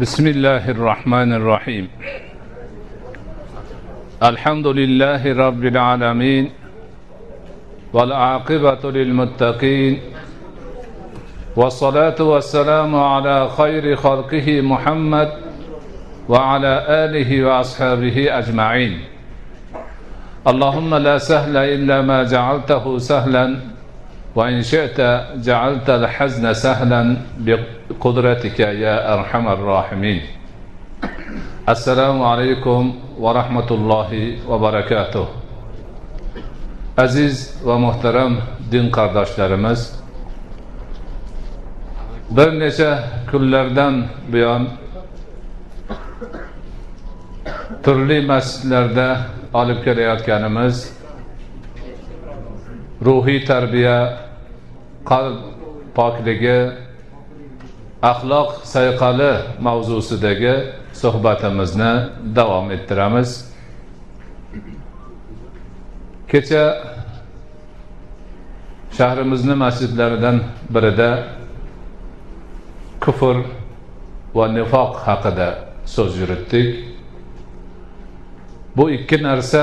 بسم الله الرحمن الرحيم. الحمد لله رب العالمين والعاقبة للمتقين والصلاة والسلام على خير خلقه محمد وعلى آله وأصحابه أجمعين. اللهم لا سهل إلا ما جعلته سهلا وإن شئت جعلت الحزن سهلا بقدرتك يا أرحم الراحمين السلام عليكم ورحمة الله وبركاته aziz va muhtaram din qardoshlarimiz bir necha kunlardan buyon turli masjidlarda olib kelayotganimiz ruhiy tarbiya qalb pokligi axloq sayqali mavzusidagi suhbatimizni davom ettiramiz. Kecha shahrimizni masjidlaridan birida kufr va nifoq haqida so'z yuritdik. Bu ikki narsa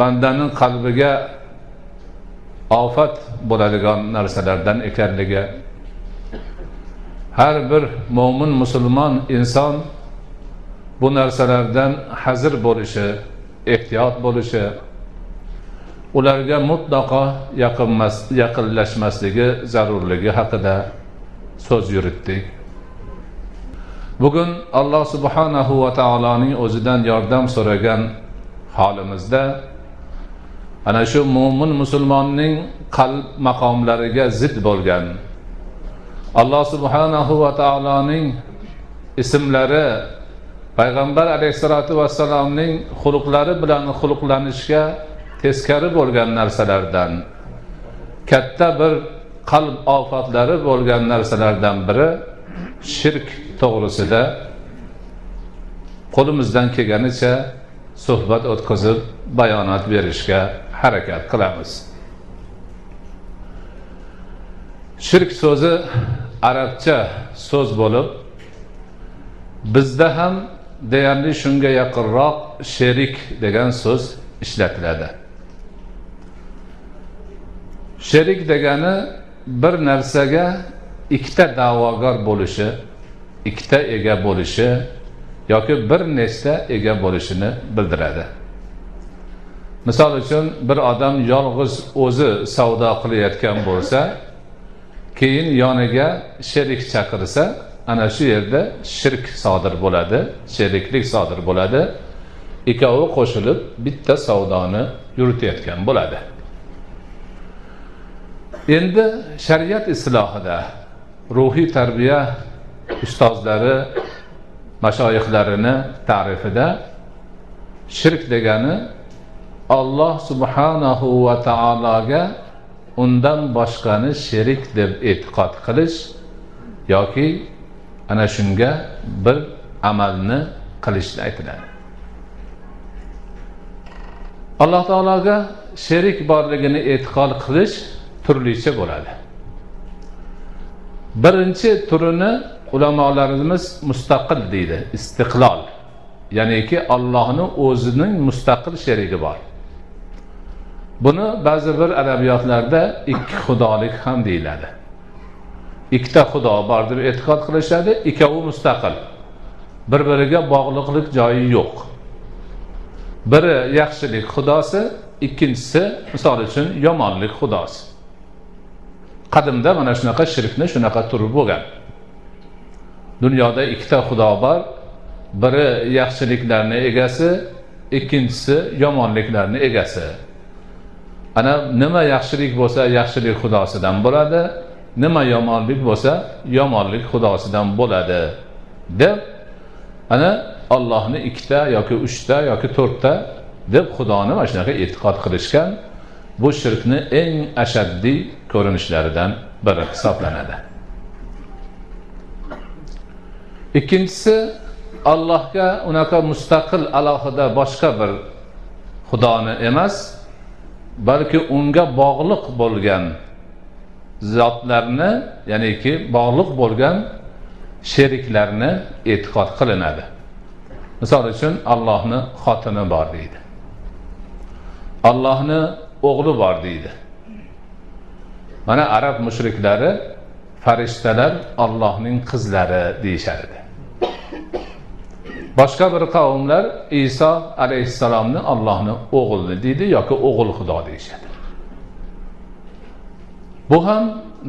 bandaning qalbiga ofat bo'ladigan narsalardan ekanligi. Har bir mo'min musulmon inson bu narsalardan hazir bo'lishi ehtiyot bo'lishi ularga mutlaqo yaqinmas yaqinlashmasligi zarurligi haqida so'z yuritdik. Bugun alloh subhanahu va taoloning o'zidan yordam so'ragan holimizda ana shu mo'min musulmonning qalb maqomlariga zid bo'lgan. Alloh subhanahu va taoloning ismlari payg'ambar alayhissalotu vassalomning xuluqlari bilan xuluqlanishga teskari bo'lgan narsalardan katta bir qalb ofatlari bo'lgan narsalardan biri shirk to'g'risida qo'limizdan kelganicha suhbat o'tkazib bayonot berishga harakat qilamiz. Shirk so'zi arabcha so'z bo'lib bizda ham deyarli shunga yaqinroq sherik degan so'z ishlatiladi. Sherik degani bir narsaga ikkita da'vogar bo'lishi ikkita ega bo'lishi yoki bir nechta ega bo'lishini bildiradi. Misol uchun bir odam yolg'iz o'zi savdo qilayotgan bo'lsa keyin yoniga sherik chaqirsa ana shu yerda shirk sodir bo'ladi sheriklik sodir bo'ladi. Ikkovi qo'shilib bitta savdoni yuritayotgan bo'ladi. Endi shariat islohida ruhiy tarbiya ustozlari mashoyihlarini ta'rifida shirk degani olloh subhanahu va taologa undan boshqani sherik deb e'tiqod qilish yoki ana shunga bir amalni qilishni aytiladi. Alloh taologa sherik borligini e'tiqod qilish turlicha bo'ladi. Birinchi turini ulamolarimiz mustaqil deydi istiqlol. Ya'niki ollohni o'zining mustaqil sherigi bor. Buni ba'zi bir adabiyotlarda ikki xudolik ham deyiladi. Ikkita xudo bor deb e'tiqod qilishadi ikkovi mustaqil. Bir biriga bog'liqlik joyi yo'q. Biri yaxshilik xudosi ikkinchisi misol uchun yomonlik xudosi. Qadimda mana shunaqa shirkni shunaqa turi bo'lgan. Dunyoda ikkita xudo bor biri yaxshiliklarni egasi ikkinchisi yomonliklarni egasi. Ana nima yaxshilik bo'lsa yaxshilik xudosidan bo'ladi. Nima yomonlik bo'lsa yomonlik xudosidan bo'ladi. Deb ana ollohni ikkita yoki uchta yoki to'rtta deb xudoni mana shunaqa e'tiqod qilishgan bu shirkni eng ashaddiy ko'rinishlaridan biri hisoblanadi. Ikkinchisi allohga unaqa mustaqil alohida boshqa bir xudoni emas balki unga bog'liq bo'lgan zotlarni ya'niki bog'liq bo'lgan sheriklarni e'tiqod qilinadi. Misol uchun allohni xotini bor deydi. Allohni o'g'li bor deydi. Mana arab mushriklari farishtalar allohning qizlari deyishar edi boshqa bir qavmlar iso alayhissalomni allohni o'g'li deydi yoki o'g'il xudo deyishadi. Bu ham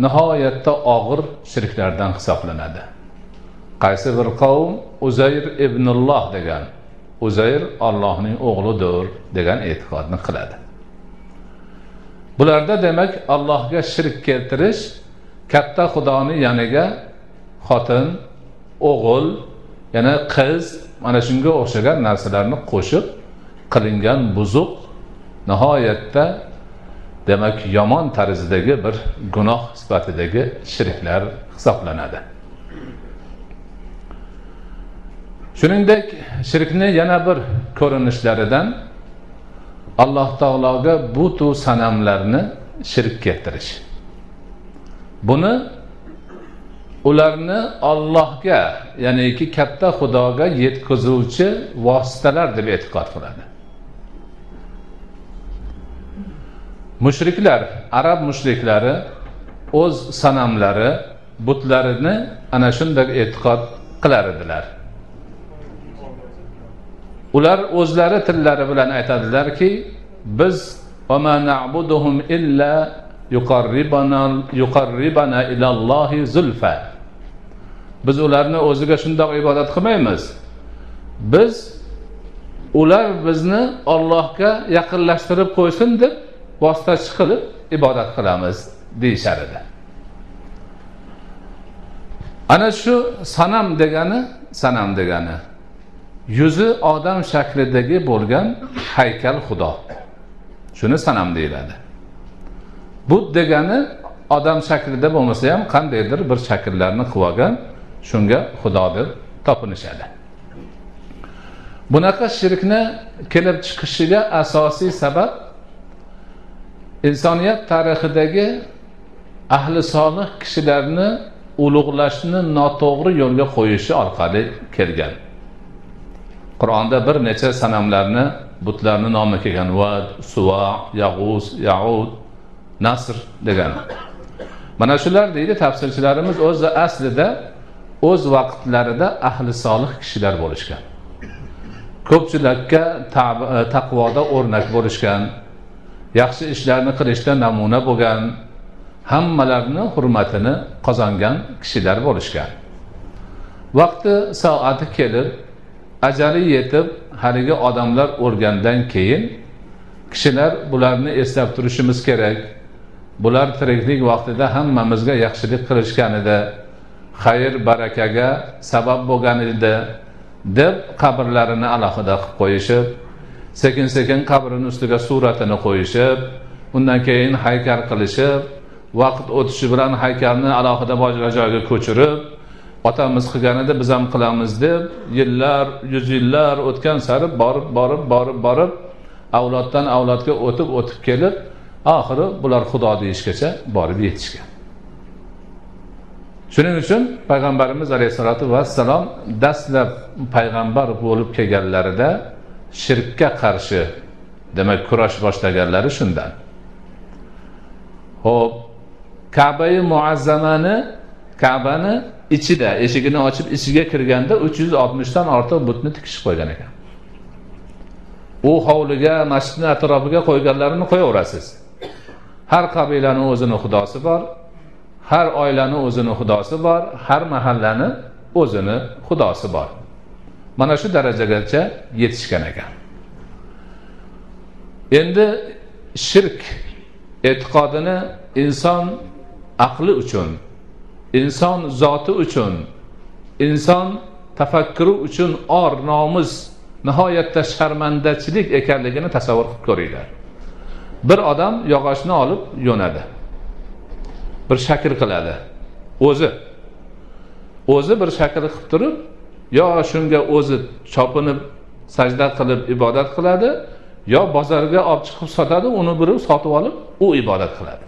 nihoyatda og'ir shirklardan hisoblanadi. Qaysi bir qavm uzayr ibnulloh degan uzayr ollohning o'g'lidir degan e'tiqodni qiladi. Bularda demak allohga shirk keltirish katta xudoni yoniga xotin o'g'il yana qiz mana shunga o'xshagan narsalarni qo'shib qilingan buzuq nihoyatda demak yomon tarzdagi bir gunoh sifatidagi shirklar hisoblanadi. Shuningdek shirkni yana bir ko'rinishlaridan alloh taologa butu sanamlarni shirk keltirish. Buni ularni ollohga ya'niki katta xudoga yetkazuvchi vositalar deb e'tiqod qiladi. Mushriklar arab mushriklari o'z sanamlari butlarini ana shunday e'tiqod qilar edilar. Ular o'zlari tillari bilan aytadilarki biz illa yuqarribana ilallohi zulfa. Biz ularni o'ziga shundoq ibodat qilmaymiz. Biz ular bizni ollohga yaqinlashtirib qo'ysin deb vositachi qilib ibodat qilamiz deyishar edi. Ana shu sanam degani sanam degani. Yuzi odam shaklidagi bo'lgan haykal xudo. Shuni sanam deyiladi. But degani odam shaklida bo'lmasa ham qandaydir bir shakllarni qilib olgan shunga xudo deb topinishadi. Bunaqa shirkni kelib chiqishiga asosiy sabab insoniyat tarixidagi ahli solih kishilarni ulug'lashni noto'g'ri yo'lga qo'yishi orqali kelgan. Qur'onda bir necha sanamlarni butlarni nomi kelgan. Vad suva yag'uz yaud nasr degan. Mana shular deydi tafsirchilarimiz o'zi aslida o'z vaqtlarida ahli solih kishilar bo'lishgan. Ko'pchilikka e, taqvoda o'rnak bo'lishgan yaxshi ishlarni qilishda namuna bo'lgan hammalarni hurmatini qozongan kishilar bo'lishgan. Vaqti soati kelib ajali yetib haligi odamlar o'lgandan keyin kishilar bularni eslab turishimiz kerak. Bular tiriklik vaqtida hammamizga yaxshilik qilishgan edi. Xayr barakaga sabab bo'lgan edi deb qabrlarini alohida qilib qo'yishib sekin sekin qabrini ustiga suratini qo'yishib undan keyin haykal qilishib vaqt o'tishi bilan haykalni alohida boshqa joyga ko'chirib otamiz qilgan edi biz ham qilamiz deb yillar yuz yillar o'tgan sari borib borib borib borib avloddan avlodga o'tib o'tib kelib oxiri bular xudo deyishgacha borib yetishgan. Shuning uchun payg'ambarimiz alayhissalotu vassalom dastlab payg'ambar bo'lib kelganlarida shirkka qarshi demak kurash boshlaganlari shundan. Ho'p kabai muazzamani kabani ichida eshigini ochib ichiga kirganda uch yuz oltmishdan ortiq butni tikishib qo'ygan ekan. U hovliga masjidni atrofiga qo'yganlarini qo'yaverasiz. Har qabilani o'zini xudosi bor har oilani o'zini xudosi bor har mahallani o'zini xudosi bor. Mana shu darajagacha yetishgan ekan. Endi shirk e'tiqodini inson aqli uchun inson zoti uchun inson tafakkuri uchun or nomus nihoyatda sharmandachilik ekanligini tasavvur qilib ko'ringlar. Bir odam yog'ochni olib yo'nadi. Bir shakl qiladi. O'zi. O'zi bir shakl qilib turib yo shunga o'zi chopinib sajda qilib ibodat qiladi yo bozorga olib chiqib sotadi uni biri sotib olib u ibodat qiladi.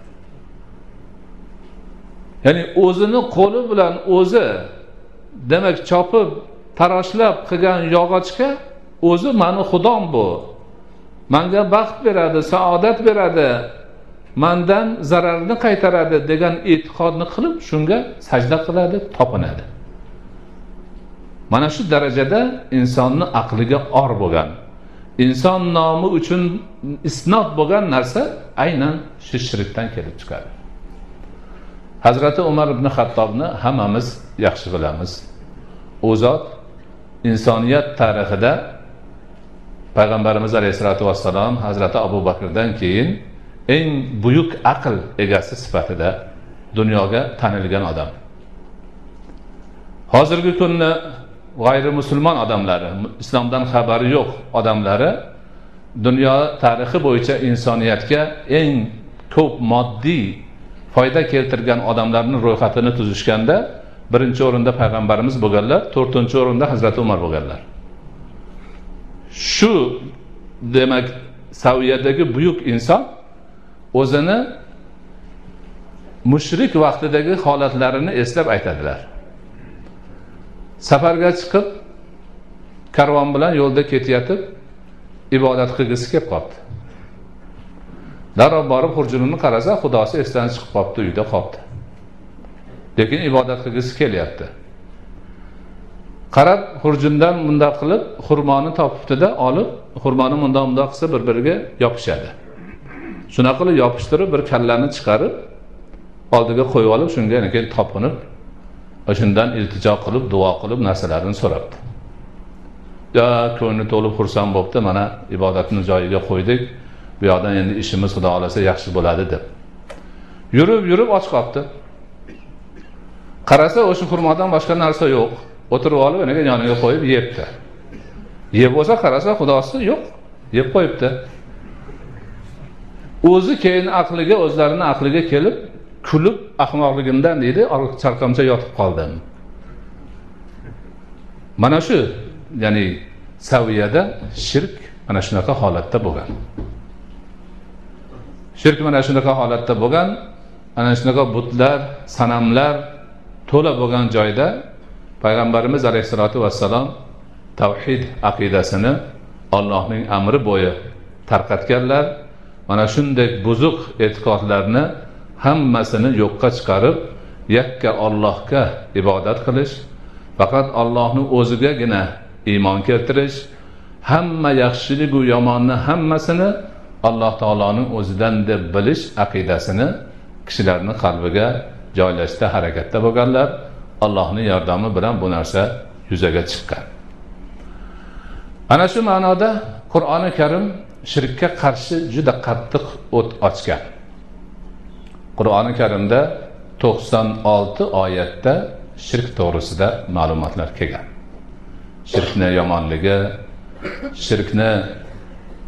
Ya'ni o'zini qo'li bilan o'zi demak chopib taroshlab qilgan yog'ochga o'zi mani xudom bu. Manga baxt beradi saodat beradi mandan zararni qaytaradi degan e'tiqodni qilib shunga sajda qiladi topinadi. Mana shu darajada insonni aqliga or bo'lgan inson nomi uchun isnot bo'lgan narsa aynan shu shirkdan kelib chiqadi. Hazrati umar ibn xattobni hammamiz yaxshi bilamiz. U zot insoniyat tarixida payg'ambarimiz alayhissalotu vassalom hazrati abu bakrdan keyin eng buyuk aql egasi sifatida dunyoga tanilgan odam. Hozirgi kunni g'ayrimusulmon odamlari islomdan xabari yo'q odamlari dunyo tarixi bo'yicha insoniyatga eng ko'p moddiy foyda keltirgan odamlarni ro'yxatini tuzishganda birinchi o'rinda payg'ambarimiz bo'lganlar to'rtinchi o'rinda hazrati umar bo'lganlar. Shu demak saviyadagi buyuk inson o'zini mushrik vaqtidagi holatlarini eslab aytadilar. Safarga chiqib karvon bilan yo'lda ketayotib ibodat qilgisi kelib qolibdi darrov borib xurjunini qarasa xudosi esdan chiqib qolibdi uyda qolibdi lekin ibodat qilgisi kelyapti. Qarab xurjundan bundoq qilib xurmoni topibdida olib xurmoni mundoq mundoq qilsa bir biriga yopishadi. Shunaqa qilib yopishtirib bir kallani chiqarib oldiga qo'yib olib shunga keyin topinib shundan iltijo qilib duo qilib narsalarini so'rabdi. Yo ko'ngli to'lib xursand bo'libdi mana ibodatni joyiga qo'ydik bu yoqdan endi ishimiz xudo xohlasa yaxshi bo'ladi deb. Yurib yurib och qolibdi qarasa o'sha xurmodan boshqa narsa yo'q. O'tirib olib anaga yoniga qo'yib yebdi. Yeb bo'lsa qarasa xudosi yo'q. Yeb qo'yibdi. O'zi keyin aqliga o'zlarini aqliga kelib kulib ahmoqligimdan deydi chalqamcha yotib qoldim. Mana shu ya'ni saviyada shirk mana shunaqa holatda bo'lgan. Shirk mana shunaqa holatda bo'lgan ana shunaqa butlar sanamlar to'la bo'lgan joyda payg'ambarimiz alayhissalotu vassalom tavhid aqidasini ollohning amri bo'yi tarqatganlar mana shunday buzuq e'tiqodlarni hammasini yo'qqa chiqarib yakka ollohga ibodat qilish faqat ollohni o'zigagina iymon keltirish hamma yaxshiligu yomonni hammasini alloh taoloning o'zidan deb bilish aqidasini kishilarni qalbiga joylashda harakatda bo'lganlar. Allohni yordami bilan bu narsa yuzaga chiqqan. Ana shu ma'noda qur'oni karim shirkka qarshi juda qattiq o't ochgan. Qur'oni karimda to'qson olti oyatda shirk to'g'risida ma'lumotlar kelgan. Shirkni yomonligi shirkni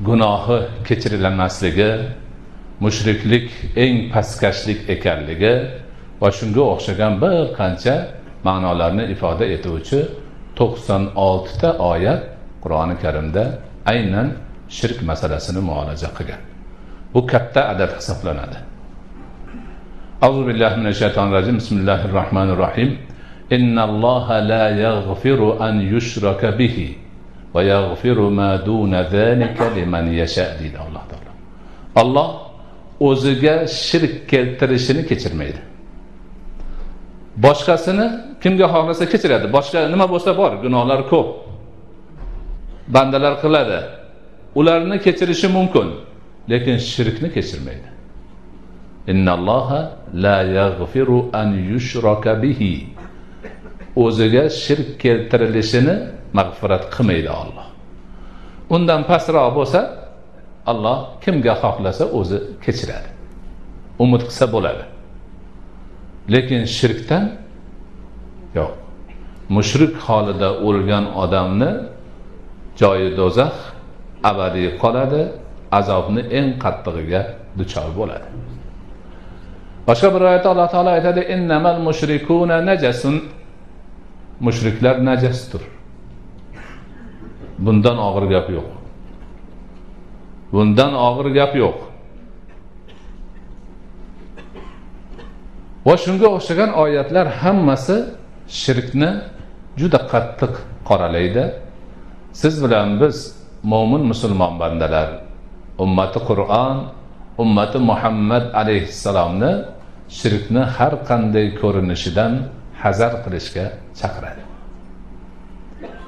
gunohi kechirilmasligi mushriklik eng pastkashlik ekanligi va shunga o'xshagan bir qancha ma'nolarni ifoda etuvchi to'qson oltita oyat qur'oni karimda aynan shirk masalasini muolaja qilgan bu katta adad hisoblanadi أعوذ بالله من الشيطان الرجيم بسم الله الرحمن الرحيم إن الله لا يغفر أن يشرك به ويغفر ما دون ذلك لمن يشاء deydi alloh taolo olloh o'ziga shirk keltirishini kechirmaydi Boshqasini kimga xohlasa kechiradi. Boshqa nima bo'lsa bor gunohlar ko'p. Bandalar qiladi. Ularni kechirishi mumkin lekin shirkni kechirmaydi. Innalloha la yaghfiru an yushraka bihi. O'ziga shirk keltirilishini mag'firat qilmaydi olloh undan pastroq bo'lsa alloh kimga xohlasa o'zi kechiradi. Umid qilsa bo'ladi. Lekin shirkdan yo'q. Mushrik holida o'lgan odamni joyi do'zax abadiy qoladi azobni eng qattig'iga duchor bo'ladi. Boshqa bir oyatda alloh taolo aytadi innamal mushrikuna najasun. Mushriklar najasdir. Bundan og'ir gap yo'q. Bundan og'ir gap yo'q. Va shunga o'xshagan oyatlar hammasi shirkni juda qattiq qoralaydi. Siz bilan biz mo'min musulmon bandalar ummati qur'on ummati muhammad alayhissalomni shirkni har qanday ko'rinishidan hazar qilishga chaqiradi.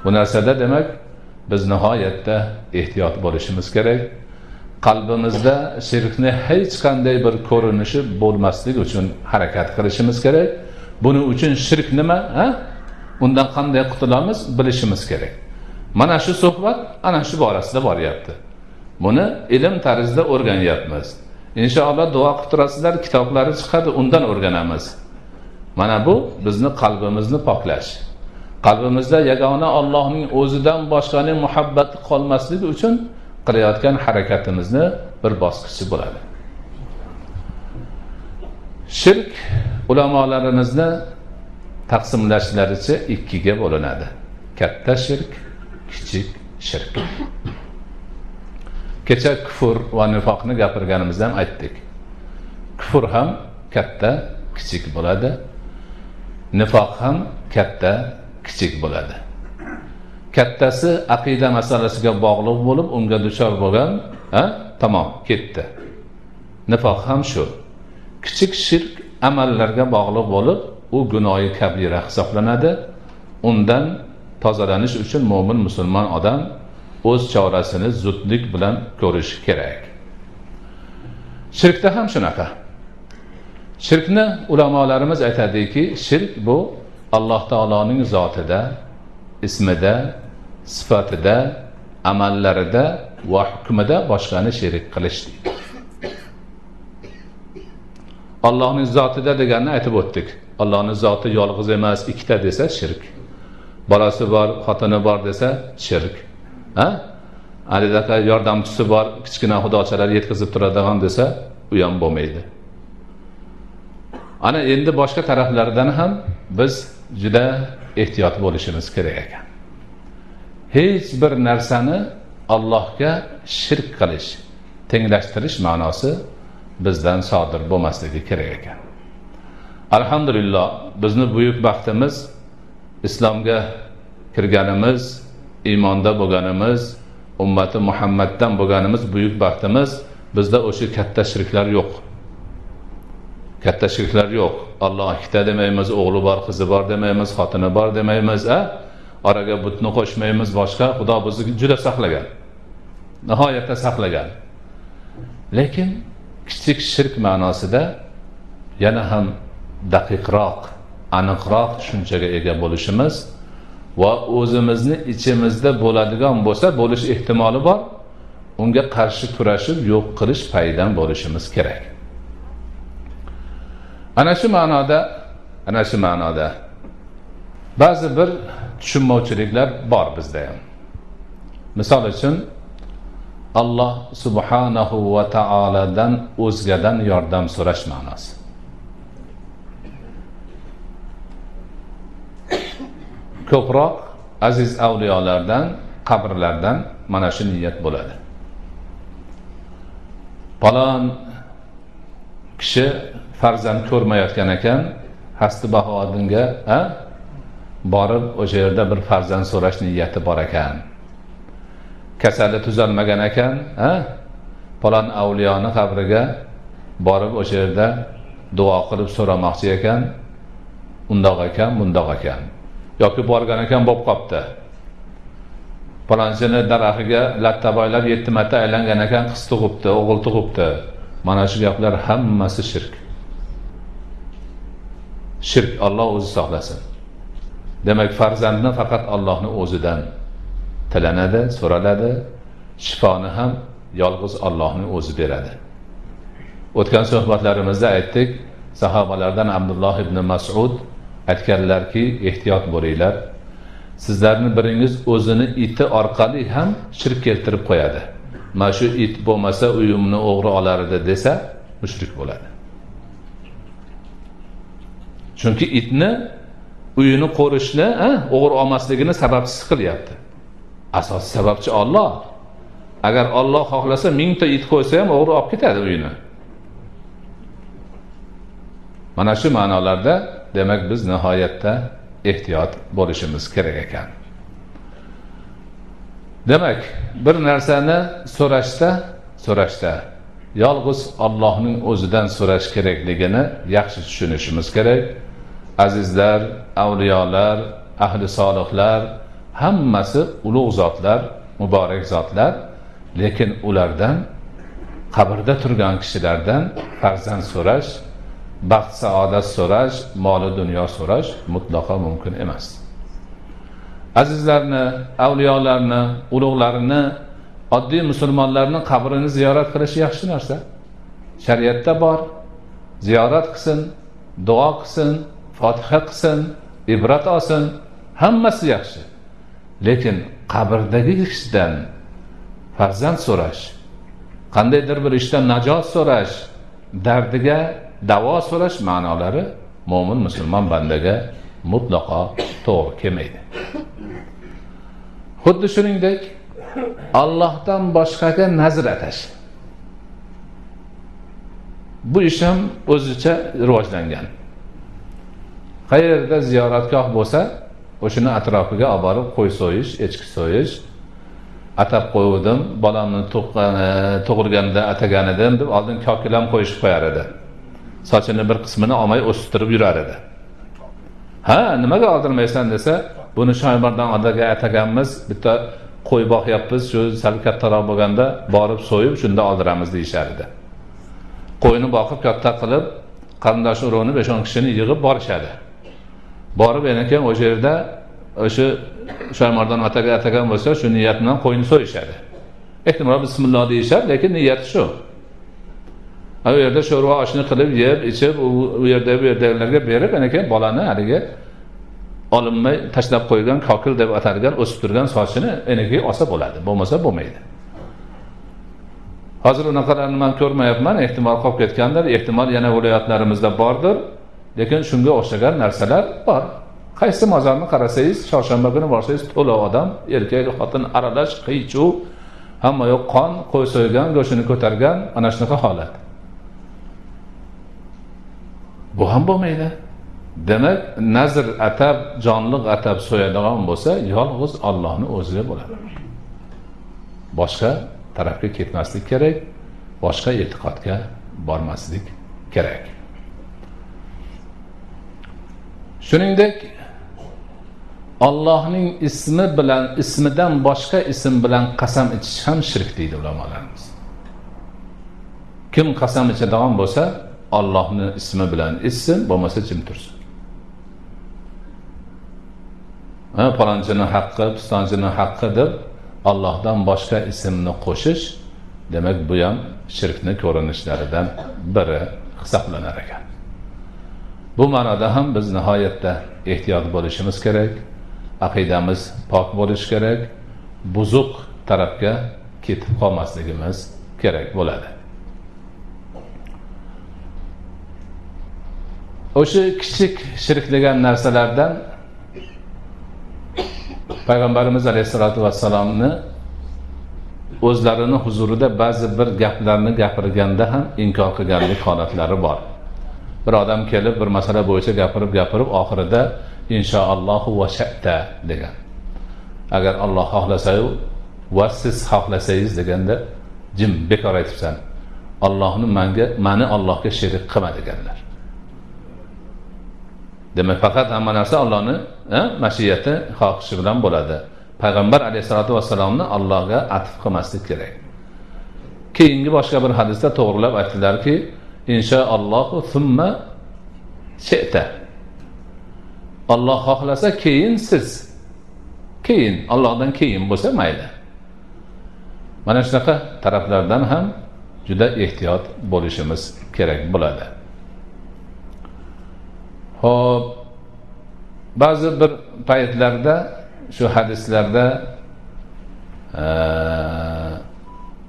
Bu narsada demak biz nihoyatda ehtiyot bo'lishimiz kerak. Qalbimizda shirkni hech qanday bir ko'rinishi bo'lmasligi uchun harakat qilishimiz kerak. Buning uchun shirk nima ha? Undan qanday qutulamiz bilishimiz kerak. Mana shu suhbat ana shu borasida boryapti. Buni ilm tarzida o'rganyapmiz. Inshaalloh duo qilib turasizlar kitoblari chiqadi undan o'rganamiz. Mana bu bizni qalbimizni poklash. Qalbimizda yagona ollohning o'zidan boshqaning muhabbati qolmasligi uchun qilayotgan harakatimizni bir bosqichi bo'ladi. Shirk ulamolarimizni taqsimlashlaricha ikkiga bo'linadi. Katta shirk kichik shirk. Kecha kufr va nifoqni gapirganimizda ham aytdik. Kufr ham katta kichik bo'ladi. Nifoq ham katta kichik bo'ladi. Kattasi aqida masalasiga bog'liq bo'lib unga duchor bo'lgan ha tamom ketdi. Nifoq ham shu. Kichik shirk amallarga bog'liq bo'lib u gunoyi kabira hisoblanadi. Undan tozalanish uchun mo'min musulmon odam o'z chorasini zudlik bilan ko'rishi kerak. Shirkda ham shunaqa. Shirkni ulamolarimiz aytadiki shirk bu alloh taoloning zotida ismida sifatida amallarida va hukmida boshqani sherik qilish deydi. Allohning zotida deganni aytib o'tdik. Allohni zoti yolg'iz emas ikkita desa shirk. Bolasi bor xotini bor desa shirk. Ha? Haligi yordamchisi bor kichkina xudochalar yetkazib turadigan desa u ham bo'lmaydi. Ana endi boshqa taraflardan ham biz juda ehtiyot bo'lishimiz kerak ekan. Hech bir narsani allohga shirk qilish tenglashtirish ma'nosi bizdan sodir bo'lmasligi kerak ekan. Alhamdulillah bizni buyuk baxtimiz islomga kirganimiz iymonda bo'lganimiz ummati muhammaddan bo'lganimiz buyuk baxtimiz bizda o'sha katta shirklar yo'q. Katta shirklar yo'q. Alloh ikkita demaymiz o'g'li bor qizi bor demaymiz xotini bor demaymiz a? Oraga butni qo'shmaymiz boshqa. Xudo bizni juda saqlagan. Nihoyatda saqlagan. Lekin kichik shirk ma'nosida yana ham daqiqroq aniqroq tushunchaga ega bo'lishimiz va o'zimizni ichimizda bo'ladigan bo'lsa bo'lish ehtimoli bor unga qarshi kurashib yo'q qilish paydan bo'lishimiz kerak. Ana shu ma'noda ana shu ma'noda ba'zi bir tushunmovchiliklar bor bizda ham. Misol uchun alloh subhanahu va taolodan o'zgadan yordam so'rash ma'nosi. Ko'proq aziz avliyolardan qabrlardan mana shu niyat bo'ladi. Falon kishi farzand ko'rmayotgan ekan hasti bahodinga borib o'sha yerda bir farzand so'rash niyati bor ekan. Kasali tuzalmagan ekan falon avliyoni qabriga borib o'sha yerda duo qilib so'ramoqchi ekan. Undoq ekan bundoq ekan. Yoki borgan ekan bo'lib qolibdi palonchini daraxtiga latta boylab yetti marta aylangan ekan qiz tug'ibdi o'g'il tug'ibdi. Mana shu gaplar hammasi shirk. Shirk olloh o'zi saqlasin demak farzandni faqat allohni o'zidan tilanadi so'raladi shifoni ham yolg'iz ollohni o'zi beradi. O'tgan suhbatlarimizda aytdik sahobalardan abdulloh ibn masud aytganlarki ehtiyot bo'linglar. Sizlarni biringiz o'zini iti orqali ham shirk keltirib qo'yadi. Mana shu it bo'lmasa uyimni o'g'ri olar edi desa mushrik bo'ladi. Chunki itni uyini qo'rishni o'g'ri olmasligini sababchisi qilyapti. Asosiy sababchi olloh agar olloh xohlasa mingta it qo'ysa ham o'g'ri olib ketadi uyini. Mana shu ma'nolarda demak biz nihoyatda ehtiyot bo'lishimiz kerak ekan. Demak bir narsani so'rashda so'rashda yolg'iz Allohning o'zidan so'rash kerakligini yaxshi tushunishimiz kerak. Azizlar avliyolar ahli solihlar hammasi ulug' zotlar muborak zotlar. Lekin ulardan qabrda turgan kishilardan farzand so'rash baxt saodat so'rash moli dunyo so'rash mutlaqo mumkin emas. Azizlarni avliyolarni ulug'larini oddiy musulmonlarni qabrini ziyorat qilish yaxshi narsa. Shariatda bor. Ziyorat qilsin duo qilsin fotiha qilsin ibrat olsin hammasi yaxshi. Lekin qabrdagi kishidan farzand so'rash qandaydir bir ishdan najot so'rash dardiga davo so'rash ma'nolari mo'min musulmon bandaga mutlaqo to'g'ri kelmaydi. Xuddi shuningdek allohdan boshqaga nazr atash. Bu ish ham o'zicha rivojlangan. Qayerda ziyoratgoh bo'lsa o'shani atrofiga olib borib qo'y so'yish echki so'yish. Atab qo'yuvdim bolamni tug'ilganda atagan edim deb oldin kokilam qo'yishib qo'yar edi. Sochini bir qismini olmay o'stirib yurar edi. Ha nimaga oldirmaysan desa buni shoymardon odaga ataganmiz bitta qo'y boqyapmiz shu sal kattaroq bo'lganda borib so'yib shunda oldiramiz deyishar edi. Qo'yni boqib katta qilib qarindosh urug'ni besh o'n kishini yig'ib borishadi. Borib yana keyin o'sha yerda o'sha shoymardon ataga atagan bo'lsa shu niyat bilan qo'yni so'yishadi. Ehtimol bismilloh deyishadi lekin niyati shu. U yerda sho'rva oshni qilib yeb ichib u yerda bu yerdagilarga berib yana keyin bolani haligi olinmay tashlab qo'ygan kokil deb atalgan o'sib turgan sochini enaga olsa bo'ladi. Bo'lmasa bo'lmaydi. Hozir unaqalarni man ko'rmayapman ehtimol qolib ketgandir ehtimol yana viloyatlarimizda bordir. Lekin shunga o'xshagan narsalar bor. Qaysi mozorni qarasangiz chorshanba kuni borsangiz to'la odam erkak xotin aralash qiy chuv hamma yoq qon qo'y so'ygan go'shtini ko'targan ana shunaqa holat. Bu ham bo'lmaydi. Demak nazr atab jonliq atab so'yadigan bo'lsa yolg'iz ollohni o'ziga bo'ladi. Boshqa tarafga ketmaslik kerak boshqa e'tiqodga bormaslik kerak. Shuningdek ollohning ismi bilan ismidan boshqa ism bilan qasam ichish ham shirk deydi ulamolarimiz. Kim qasam ichadigan bo'lsa ollohni ismi bilan ichsin bo'lmasa jim tursin. Palonchini haqqi pistonchini haqqi deb allohdan boshqa ismni qo'shish demak bu ham shirkni ko'rinishlaridan biri hisoblanar ekan. Bu ma'noda ham biz nihoyatda ehtiyot bo'lishimiz kerak aqidamiz pok bo'lishi kerak buzuq tarafga ketib qolmasligimiz kerak bo'ladi. O'sha kichik shirk degan narsalardan payg'ambarimiz alayhissalotu vassalomni o'zlarini huzurida ba'zi bir gaplarni gapirganda ham inkor qilganlik holatlari bor. Bir odam kelib bir masala bo'yicha gapirib gapirib oxirida inshaallohu va shatta degan. Agar olloh xohlasayu va siz xohlasangiz deganda jim bekor aytibsan. Ollohni manga mani ollohga sherik qilma deganlar. Demak faqat hamma narsa ollohni mashiyati xohishi bilan bo'ladi. Payg'ambar alayhissalotu vassalomni allohga atf qilmaslik kerak. Keyingi boshqa bir hadisda to'g'rilab aytdilarki inshaallohu summa sheta olloh xohlasa keyin siz. Keyin ollohdan keyin bo'lsa mayli. Mana shunaqa taraflardan ham juda ehtiyot bo'lishimiz kerak bo'ladi. Ho'p ba'zi bir paytlarda shu hadislarda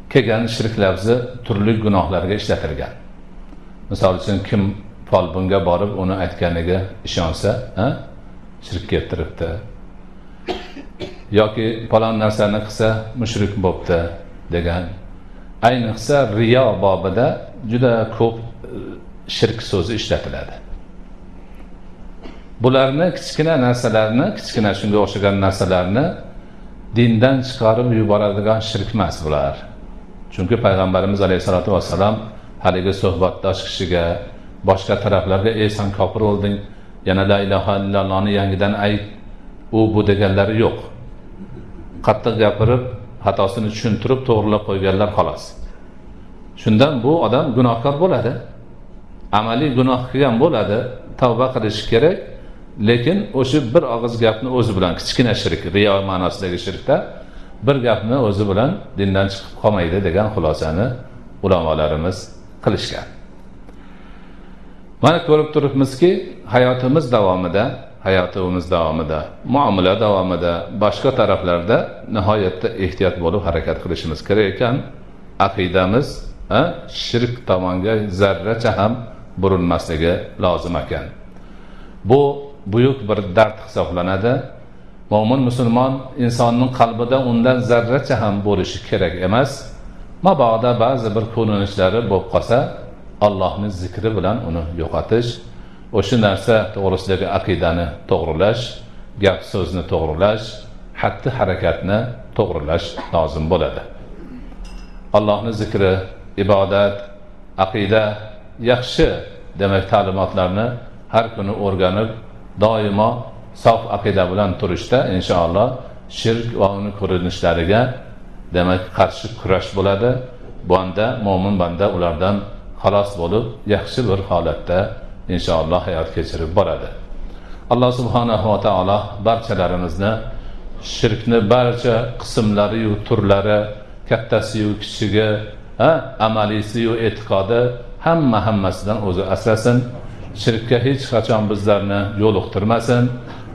kelgan shirk lafzi turli gunohlarga ishlatilgan. Misol uchun kim folbinga borib uni aytganiga ishonsa shirk keltiribdi. Yoki falon narsani qilsa mushrik bo'libdi degan. Ayniqsa riyo bobida juda ko'p e, shirk so'zi ishlatiladi. Bularni kichkina narsalarni kichkina shunga o'xshagan narsalarni dindan chiqarib yuboradigan shirk emas bular. Chunki payg'ambarimiz alayhissalotu vassalom haligi suhbatdosh kishiga boshqa taraflarga ey san kofir bo'lding yana la ilaha illallohni yangidan ayt u bu deganlari yo'q. Qattiq gapirib xatosini tushuntirib to'g'irlab qo'yganlar xolos. Shundan bu odam gunohkor bo'ladi amaliy gunoh qilgan bo'ladi tavba qilishi kerak lekin o'sha bir og'iz gapni o'zi bilan kichkina shirk riyo ma'nosidagi shirkda bir gapni o'zi bilan dindan chiqib qolmaydi degan xulosani ulamolarimiz qilishgan. Mana ko'rib turibmizki hayotimiz davomida hayotimiz davomida muomala davomida boshqa taraflarda nihoyatda ehtiyot bo'lib harakat qilishimiz kerak ekan. Aqidamiz shirk tomonga zarracha ham burilmasligi lozim ekan. Bu buyuk bir dard hisoblanadi. Mo'min musulmon insonning qalbida undan zarracha ham bo'lishi kerak emas. Mabodo ba'zi bir ko'rinishlari bo'lib qolsa allohni zikri bilan uni yo'qotish o'sha narsa to'g'risidagi aqidani to'g'rilash gap so'zni to'g'rilash xatti harakatni to'g'rilash lozim bo'ladi. Allohni zikri ibodat aqida yaxshi demak ta'limotlarni har kuni o'rganib doimo sof aqida bilan turishda inshaalloh shirk va uni ko'rinishlariga demak qarshi kurash bo'ladi. Banda mo'min banda ulardan xalos bo'lib yaxshi bir holatda inshaalloh hayot kechirib boradi. Alloh subhanahu va taolo barchalarimizni shirkni barcha qismlariyu turlari kattasiyu kichigi amaliysiyu e'tiqodi hamma hammasidan o'zi asrasin. Shirkka hech qachon bizlarni yo'liqtirmasin.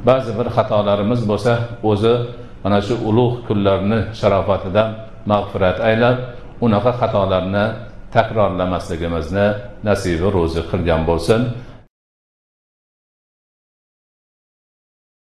Ba'zi bir xatolarimiz bo'lsa o'zi mana shu ulug' kunlarni sharofatidan mag'firat aylab unaqa xatolarni takrorlamasligimizni nasibi ro'zi qilgan bo'lsin.